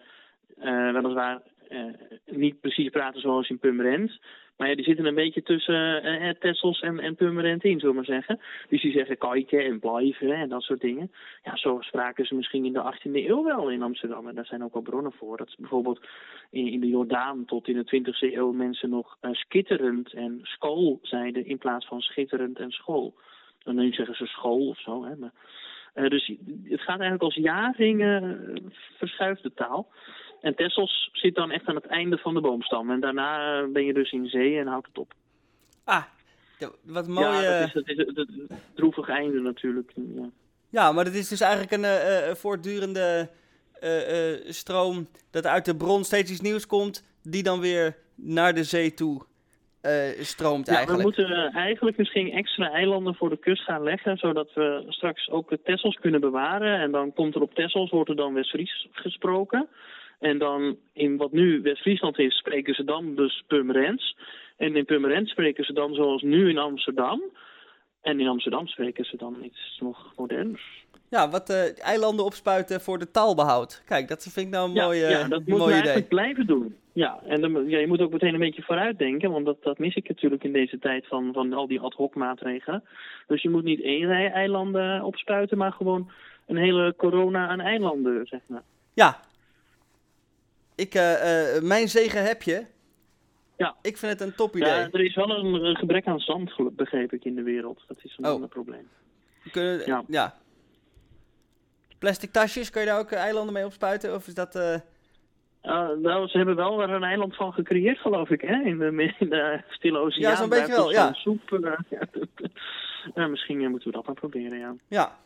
eh, weliswaar eh, niet precies praten zoals in Purmerend. Maar ja, die zitten een beetje tussen eh, Tessels en, en Purmerend in, zullen we maar zeggen. Dus die zeggen kijken en blijven en dat soort dingen. Ja, zo spraken ze misschien in de 18e eeuw wel in Amsterdam. En daar zijn ook wel bronnen voor. Dat bijvoorbeeld in, in de Jordaan tot in de 20e eeuw mensen nog eh, skitterend en school zeiden in plaats van schitterend en school. En nu zeggen ze school of zo. Hè, maar, eh, dus het gaat eigenlijk als jaring eh, verschuift de taal. En Texels zit dan echt aan het einde van de boomstam. En daarna eh, ben je dus in zee en houdt het op. Ah, wat mooi. Ja, eh, dat is, dat is het, het droevige einde natuurlijk. Ja. Ja, maar het is dus eigenlijk een eh, voortdurende stroom dat uit de bron steeds iets nieuws komt, die dan weer naar de zee toe stroomt Ja, we eigenlijk. moeten eh, eigenlijk misschien extra eilanden voor de kust gaan leggen, zodat we straks ook de Tessels kunnen bewaren. En dan komt er op Tessels, wordt er dan West-Fries gesproken. En dan in wat nu West-Friesland is, spreken ze dan dus Purmerends. En in Purmerends spreken ze dan zoals nu in Amsterdam. En in Amsterdam spreken ze dan iets nog moderners. Ja, wat eh, eilanden opspuiten voor de taalbehoud. Kijk, dat vind ik nou een Ja, mooie, ja, dat idee. eigenlijk blijven doen. Ja, en dan, ja, je moet ook meteen een beetje vooruitdenken, want dat, dat mis ik natuurlijk in deze tijd van, van al die ad hoc maatregelen. Dus je moet niet één rij eilanden opspuiten, maar gewoon een hele corona aan eilanden, zeg maar. Ja. Ik, eh, eh, mijn zegen heb je. Ja. Ik vind het een top idee. Ja, er is wel een, een gebrek aan zand, begreep ik, in de wereld. Dat is een Oh. ander probleem. We kunnen, ja. Ja. Plastic tasjes, kun je daar ook eh, eilanden mee opspuiten? Of is dat... Uh, nou, ze hebben wel er een eiland van gecreëerd, geloof ik, hè? In de, in de Stille Oceaan. Ja, zo'n beetje wel, ja. Soep, ja, misschien moeten we dat maar proberen, ja. Ja.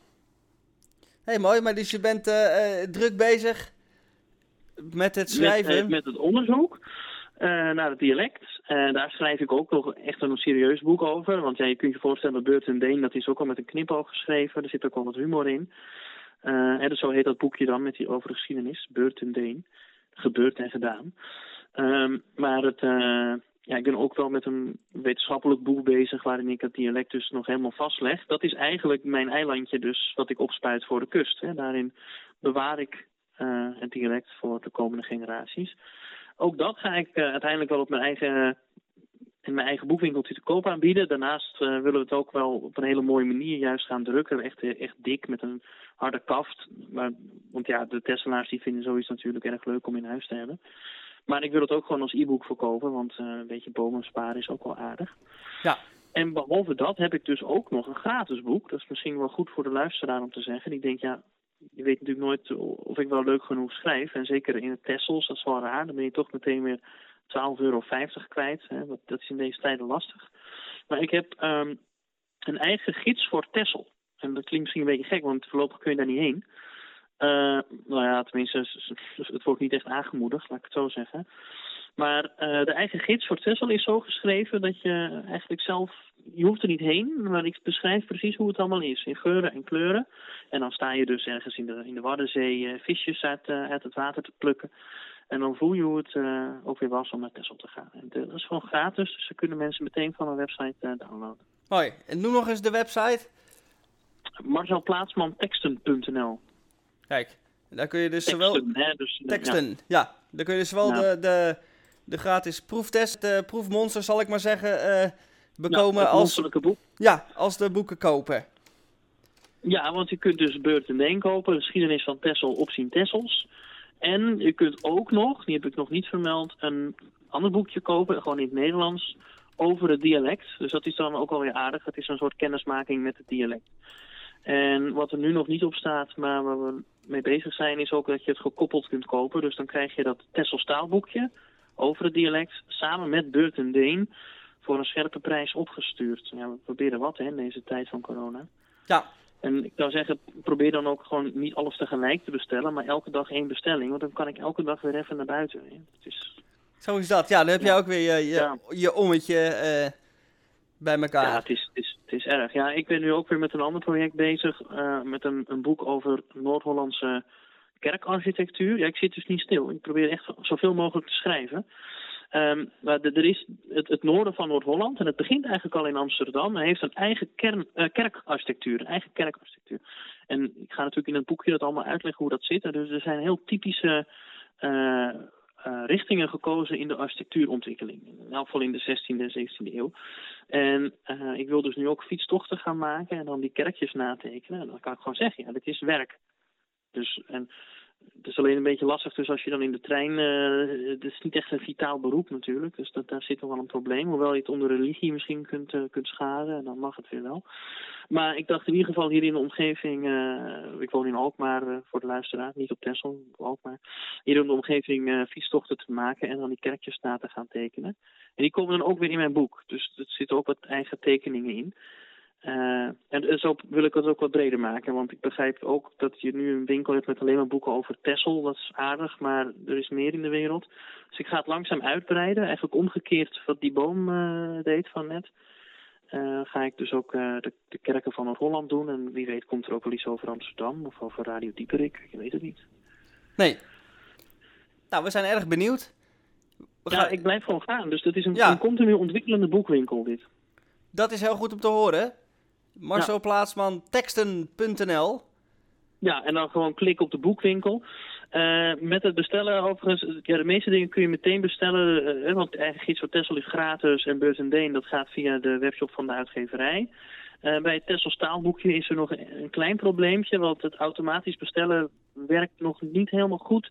hey, mooi. Maar dus je bent druk bezig met het schrijven. Met, eh, met het onderzoek eh, naar het dialect. En daar schrijf ik ook nog echt een serieus boek over. Want ja, je kunt je voorstellen, Beurt en Deen, dat is ook al met een knipoog geschreven. Er zit ook wel wat humor in. Eh, en dus zo heet dat boekje dan, met die over de geschiedenis. Beurt en Deen. Gebeurd en gedaan. Ehm, maar het, eh, ja, ik ben ook wel met een wetenschappelijk boek bezig waarin ik het dialect dus nog helemaal vastleg. Dat is eigenlijk mijn eilandje dus, wat ik opspuit voor de kust. Hè. Daarin bewaar ik eh, het dialect voor de komende generaties. Ook dat ga ik eh, uiteindelijk wel op mijn eigen, in mijn eigen boekwinkeltje te koop aanbieden. Daarnaast eh, willen we het ook wel op een hele mooie manier juist gaan drukken. Echt, eh, echt dik met een harde kaft. Maar, want ja, de Tesselaars die vinden zoiets natuurlijk erg leuk om in huis te hebben. Maar ik wil het ook gewoon als e-book verkopen, want eh, een beetje bomen sparen is ook wel aardig. Ja. En behalve dat heb ik dus ook nog een gratis boek. Dat is misschien wel goed voor de luisteraar om te zeggen. Die denkt, ja, je weet natuurlijk nooit of ik wel leuk genoeg schrijf. En zeker in het Tessels, dat is wel raar. Dan ben je toch meteen weer 12,50 euro kwijt. Hè. Dat, is in deze tijden lastig. Maar ik heb ehm, een eigen gids voor Tessel. En dat klinkt misschien een beetje gek, want voorlopig kun je daar niet heen. Eh, nou ja, tenminste, het wordt niet echt aangemoedigd, laat ik het zo zeggen. Maar eh, de eigen gids voor Tessel is zo geschreven dat je eigenlijk zelf, je hoeft er niet heen, maar ik beschrijf precies hoe het allemaal is, in geuren en kleuren. En dan sta je dus ergens in de, in de Waddenzee eh, visjes uit, eh, uit het water te plukken. En dan voel je hoe het eh, ook weer was om naar Tessel te gaan. En dat is gewoon gratis, dus ze kunnen mensen meteen van mijn website downloaden. Mooi. En noem nog eens de website. marcelplaatsmanteksten.nl Kijk, daar kun je dus zowel... Teksten, hè, dus, Teksten, ja. Dan kun je dus zowel de, de, de gratis proeftest, de proefmonster zal ik maar zeggen, bekomen het als, monsterlijke boek. ja, als de boeken kopen. Ja, want je kunt dus Beurt en Deen kopen, de geschiedenis van Tessel op zien Tessels. En je kunt ook nog, die heb ik nog niet vermeld, een ander boekje kopen, gewoon in het Nederlands, over het dialect. Dus dat is dan ook alweer aardig. Het is een soort kennismaking met het dialect. En wat er nu nog niet op staat, maar waar we mee bezig zijn, is ook dat je het gekoppeld kunt kopen. Dus dan krijg je dat Tessels taalboekje over het dialect, samen met Beurt en Deen, voor een scherpe prijs opgestuurd. Ja, we proberen wat hè, in deze tijd van corona. Ja, En ik zou zeggen, probeer dan ook gewoon niet alles tegelijk te bestellen, maar elke dag één bestelling. Want dan kan ik elke dag weer even naar buiten. hè. Het is, zo is dat. Ja, dan heb je Ja. ook weer je, je, Ja. je ommetje eh, bij elkaar. ja, het is, het, is, het is erg. Ja, ik ben nu ook weer met een ander project bezig, eh, met een, een boek over Noord-Hollandse kerkarchitectuur. Ja, ik zit dus niet stil. Ik probeer echt zoveel mogelijk te schrijven. Ehm, maar er is het, noorden van Noord-Holland, en het begint eigenlijk al in Amsterdam, en heeft een eigen kern, eh, kerkarchitectuur, eigen kerkarchitectuur. En ik ga natuurlijk in het boekje dat allemaal uitleggen hoe dat zit. Dus er zijn heel typische eh, eh, richtingen gekozen in de architectuurontwikkeling. In elk geval in de 16e en 17e eeuw. En ik wil dus nu ook fietstochten gaan maken en dan die kerkjes natekenen. En dan kan ik gewoon zeggen, ja, dit is werk. Dus, en het is alleen een beetje lastig, dus als je dan in de trein... eh, het is niet echt een vitaal beroep natuurlijk, dus dat, daar zit nog wel een probleem. Hoewel je het onder religie misschien kunt, eh, kunt scharen, en dan mag het weer wel. Maar ik dacht in ieder geval hier in de omgeving... eh, ik woon in Alkmaar, voor de luisteraar, niet op op Alkmaar. Hier in de omgeving fietstochten te maken en dan die kerkjes na te gaan tekenen. En die komen dan ook weer in mijn boek, dus er zitten ook wat eigen tekeningen in. Eh, en zo wil ik het ook wat breder maken, want ik begrijp ook dat je nu een winkel hebt met alleen maar boeken over Texel. Dat is aardig, maar er is meer in de wereld. Dus ik ga het langzaam uitbreiden, eigenlijk omgekeerd wat die boom eh, deed van net. Eh, ga ik dus ook de, de kerken van Noord-Holland doen. En wie weet komt er ook wel iets over Amsterdam of over Radio Dieperik. Ik weet het niet. Nee. Nou, we zijn erg benieuwd. We Ja, gaan- ik blijf gewoon gaan. Dus dat is een, Ja. een continu ontwikkelende boekwinkel dit. Dat is heel goed om te horen. Marcel Plaatsman, teksten.nl. Ja, en dan gewoon klik op de boekwinkel. Eh, met het bestellen overigens, ja, de meeste dingen kun je meteen bestellen. eh, want eigen gids voor Tessel is gratis en Beurs en Deen, dat gaat via de webshop van de uitgeverij. Eh, bij het Tessel staalboekje is er nog een, klein probleempje, want het automatisch bestellen werkt nog niet helemaal goed.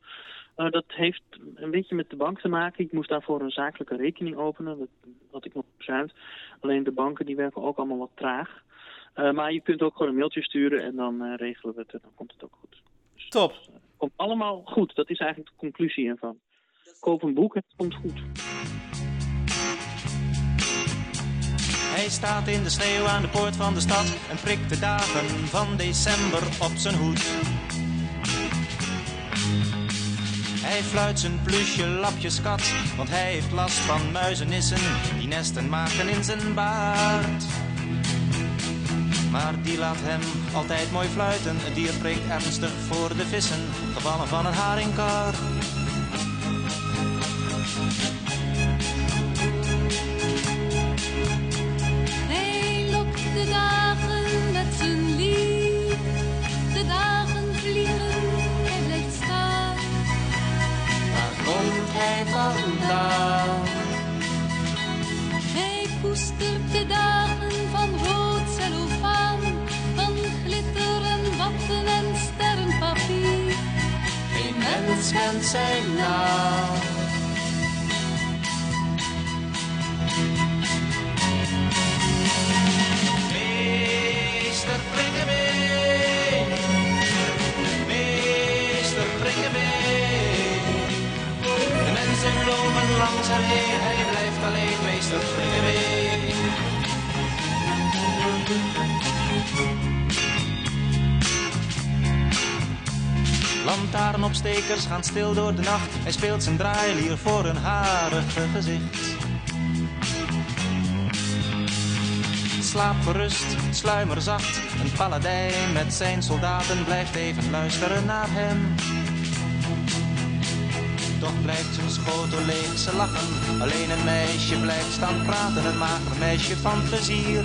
Eh, dat heeft een beetje met de bank te maken. Ik moest daarvoor een zakelijke rekening openen, dat had ik nog bezuimd. Alleen de banken die werken ook allemaal wat traag. Eh, maar je kunt ook gewoon een mailtje sturen en dan eh, regelen we het en dan komt het ook goed. Top. Komt allemaal goed, dat is eigenlijk de conclusie ervan. Koop een boek en het komt goed. Hij staat in de sneeuw aan de poort van de stad en prikt de dagen van december op zijn hoed. Hij fluit zijn plusje lapjes kat, want hij heeft last van muizenissen die nesten maken in zijn baard. Maar die laat hem altijd mooi fluiten. Het dier prikt ernstig voor de vissen, gevallen van een haringkar. Hij lokt de dagen met zijn lied. De dagen vliegen, hij blijft staan. Waar komt hij vandaan? Hij koestert de dagen Geen mens kent zijn naam. Meester Prikkebeen, meester Prikkebeen. De mensen lopen langs hem heen, hij blijft alleen meester Prikkebeen. Lantaarnopstekers gaan stil door de nacht. Hij speelt zijn draailier voor een harige gezicht. Slaap gerust, sluimer zacht. Een paladijn met zijn soldaten blijft even luisteren naar hem. Toch blijft zijn schotel leeg, ze lachen. Alleen een meisje blijft staan praten, een mager meisje van plezier.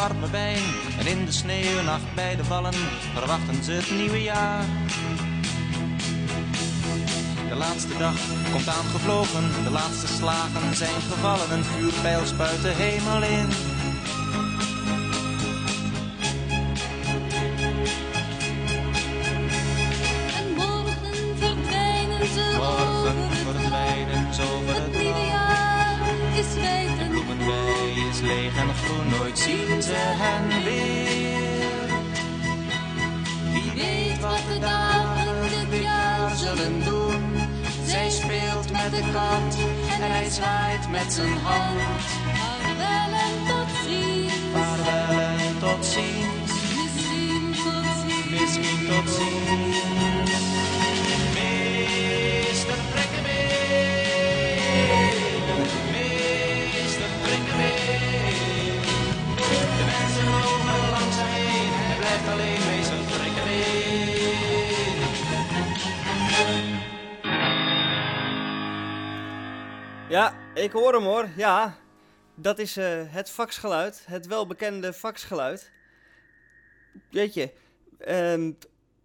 En in de sneeuwnacht bij de vallen verwachten ze het nieuwe jaar. De laatste dag komt aangevlogen, de laatste slagen zijn gevallen, een vuurpijl spuit de hemel in. Bloemenwei is leeg ze hen weer. Wie weet wat de dagen dit jaar zullen doen. Zij speelt met de kat en hij zwaait met zijn hand. Vaarwel en tot ziens. Vaarwel en tot ziens, Misschien tot ziens. misschien tot ziens. Prikkemee. Ja, ik hoor hem hoor. Ja, dat is eh, het faxgeluid. Het welbekende faxgeluid. Weet je, ehm,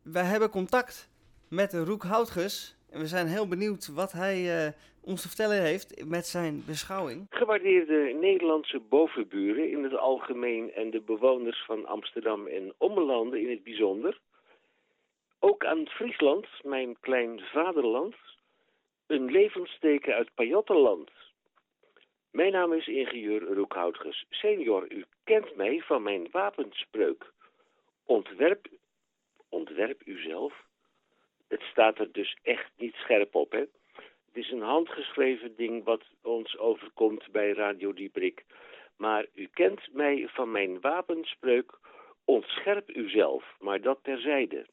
wij hebben contact met Roek Houtges. En we zijn heel benieuwd wat hij eh, ons te vertellen heeft met zijn beschouwing. Gewaardeerde Nederlandse bovenburen in het algemeen en de bewoners van Amsterdam en Ommelanden in het bijzonder. Ook aan Friesland, mijn klein vaderland, een levensteken uit Pajottenland. Mijn naam is ingenieur Roekhoutges senior. U kent mij van mijn wapenspreuk. Ontwerp, ontwerp uzelf. Het staat er dus echt niet scherp op, hè. Het is een handgeschreven ding wat ons overkomt bij Radio Dieprik. Maar u kent mij van mijn wapenspreuk. Ontscherp uzelf, maar dat terzijde.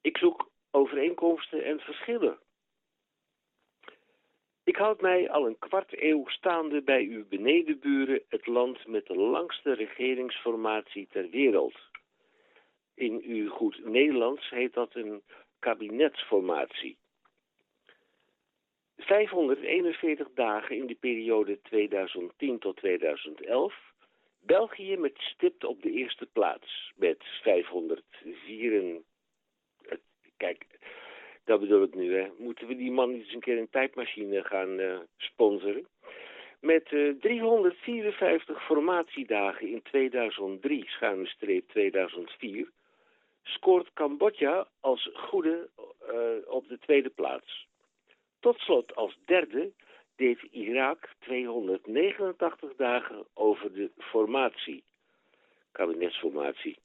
Ik zoek overeenkomsten en verschillen. Ik houd mij al een kwart eeuw staande bij uw benedenburen, het land met de langste regeringsformatie ter wereld. In uw goed Nederlands heet dat een kabinetsformatie. 541 dagen in de periode 2010 tot 2011. België met stipt op de eerste plaats met 504. Kijk, dat bedoel ik nu, hè. Moeten we die man eens een keer een tijdmachine gaan eh, sponsoren? Met eh, 354 formatiedagen in 2003, schuine streep 2004, scoort Cambodja als goede eh, op de tweede plaats. Tot slot als derde deed Irak 289 dagen over de formatie, kabinetsformatie.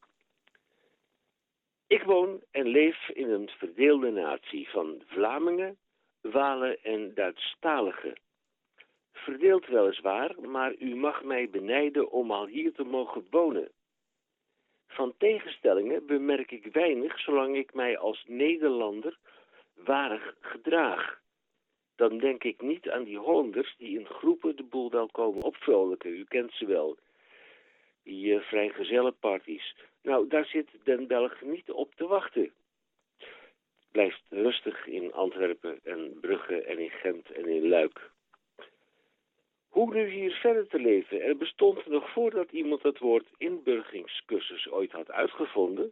Ik woon en leef in een verdeelde natie van Vlamingen, Walen en Duitsstaligen. Verdeeld weliswaar, maar u mag mij benijden om al hier te mogen wonen. Van tegenstellingen bemerk ik weinig zolang ik mij als Nederlander warig gedraag. Dan denk ik niet aan die Hollanders die in groepen de boel wel komen opvrolijken. U kent ze wel. Die uh. Nou, daar zit Den Belg niet op te wachten. Blijft rustig in Antwerpen en Brugge en in Gent en in Luik. Hoe nu hier verder te leven? Er bestond nog voordat iemand het woord inburgingscursus ooit had uitgevonden,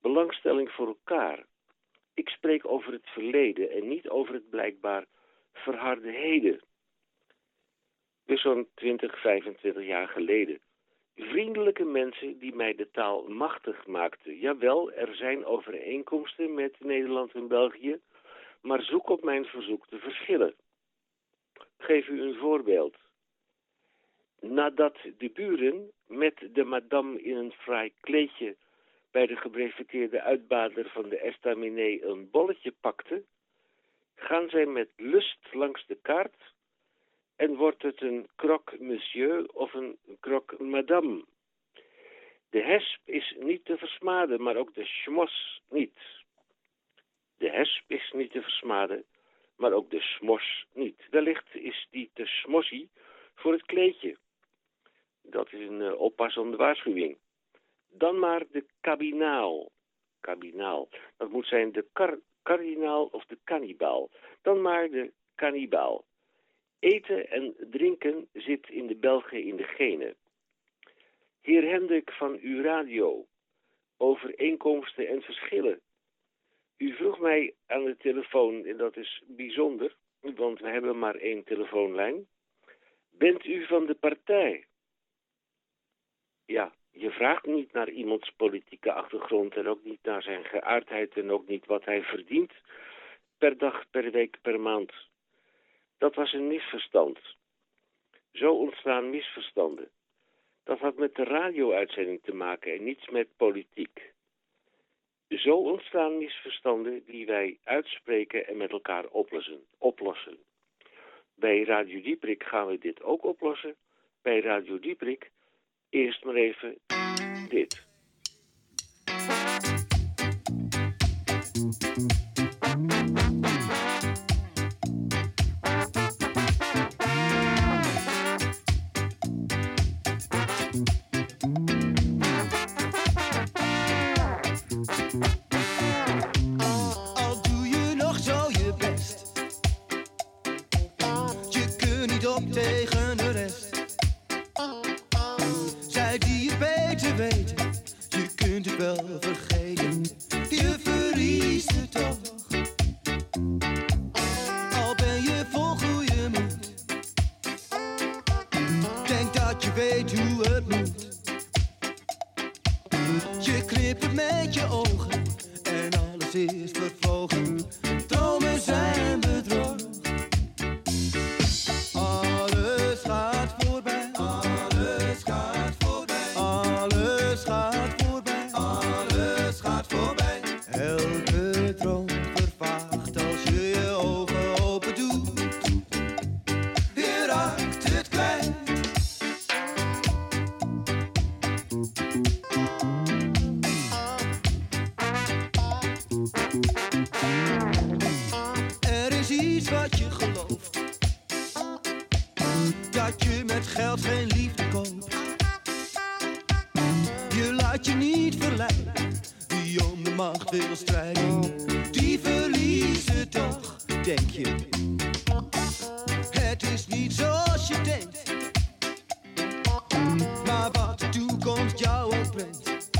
belangstelling voor elkaar. Ik spreek over het verleden en niet over het blijkbaar verharde heden. Dus zo'n 20, 25 jaar geleden. Vriendelijke mensen die mij de taal machtig maakten. Jawel, er zijn overeenkomsten met Nederland en België, maar zoek op mijn verzoek de verschillen. Geef u een voorbeeld. Nadat de buren met de madame in een fraai kleedje bij de gebreveteerde uitbader van de estaminet een bolletje pakte, gaan zij met lust langs de kaart en wordt het een croque monsieur of een croque madame. De hesp is niet te versmaden, maar ook de schmos niet. De hesp is niet te versmaden, maar ook de smos niet. Wellicht is die te smossie voor het kleedje. Dat is een uh, oppassende waarschuwing. Dan maar de kabinaal. Kabinaal. Dat moet zijn de kar kardinaal of de kannibaal. Dan maar de kannibaal. Eten en drinken zit in de Belgen in de genen. Heer Hendrik van uw radio. Overeenkomsten en verschillen. U vroeg mij aan de telefoon, en dat is bijzonder, want we hebben maar één telefoonlijn. Bent u van de partij? Ja, je vraagt niet naar iemands politieke achtergrond en ook niet naar zijn geaardheid en ook niet wat hij verdient per dag, per week, per maand. Dat was een misverstand. Zo ontstaan misverstanden. Dat had met de radio-uitzending te maken en niets met politiek. Zo ontstaan misverstanden die wij uitspreken en met elkaar oplossen. oplossen. Bij Radio Dieprik gaan we dit ook oplossen. Bij Radio Dieprik eerst maar even dit.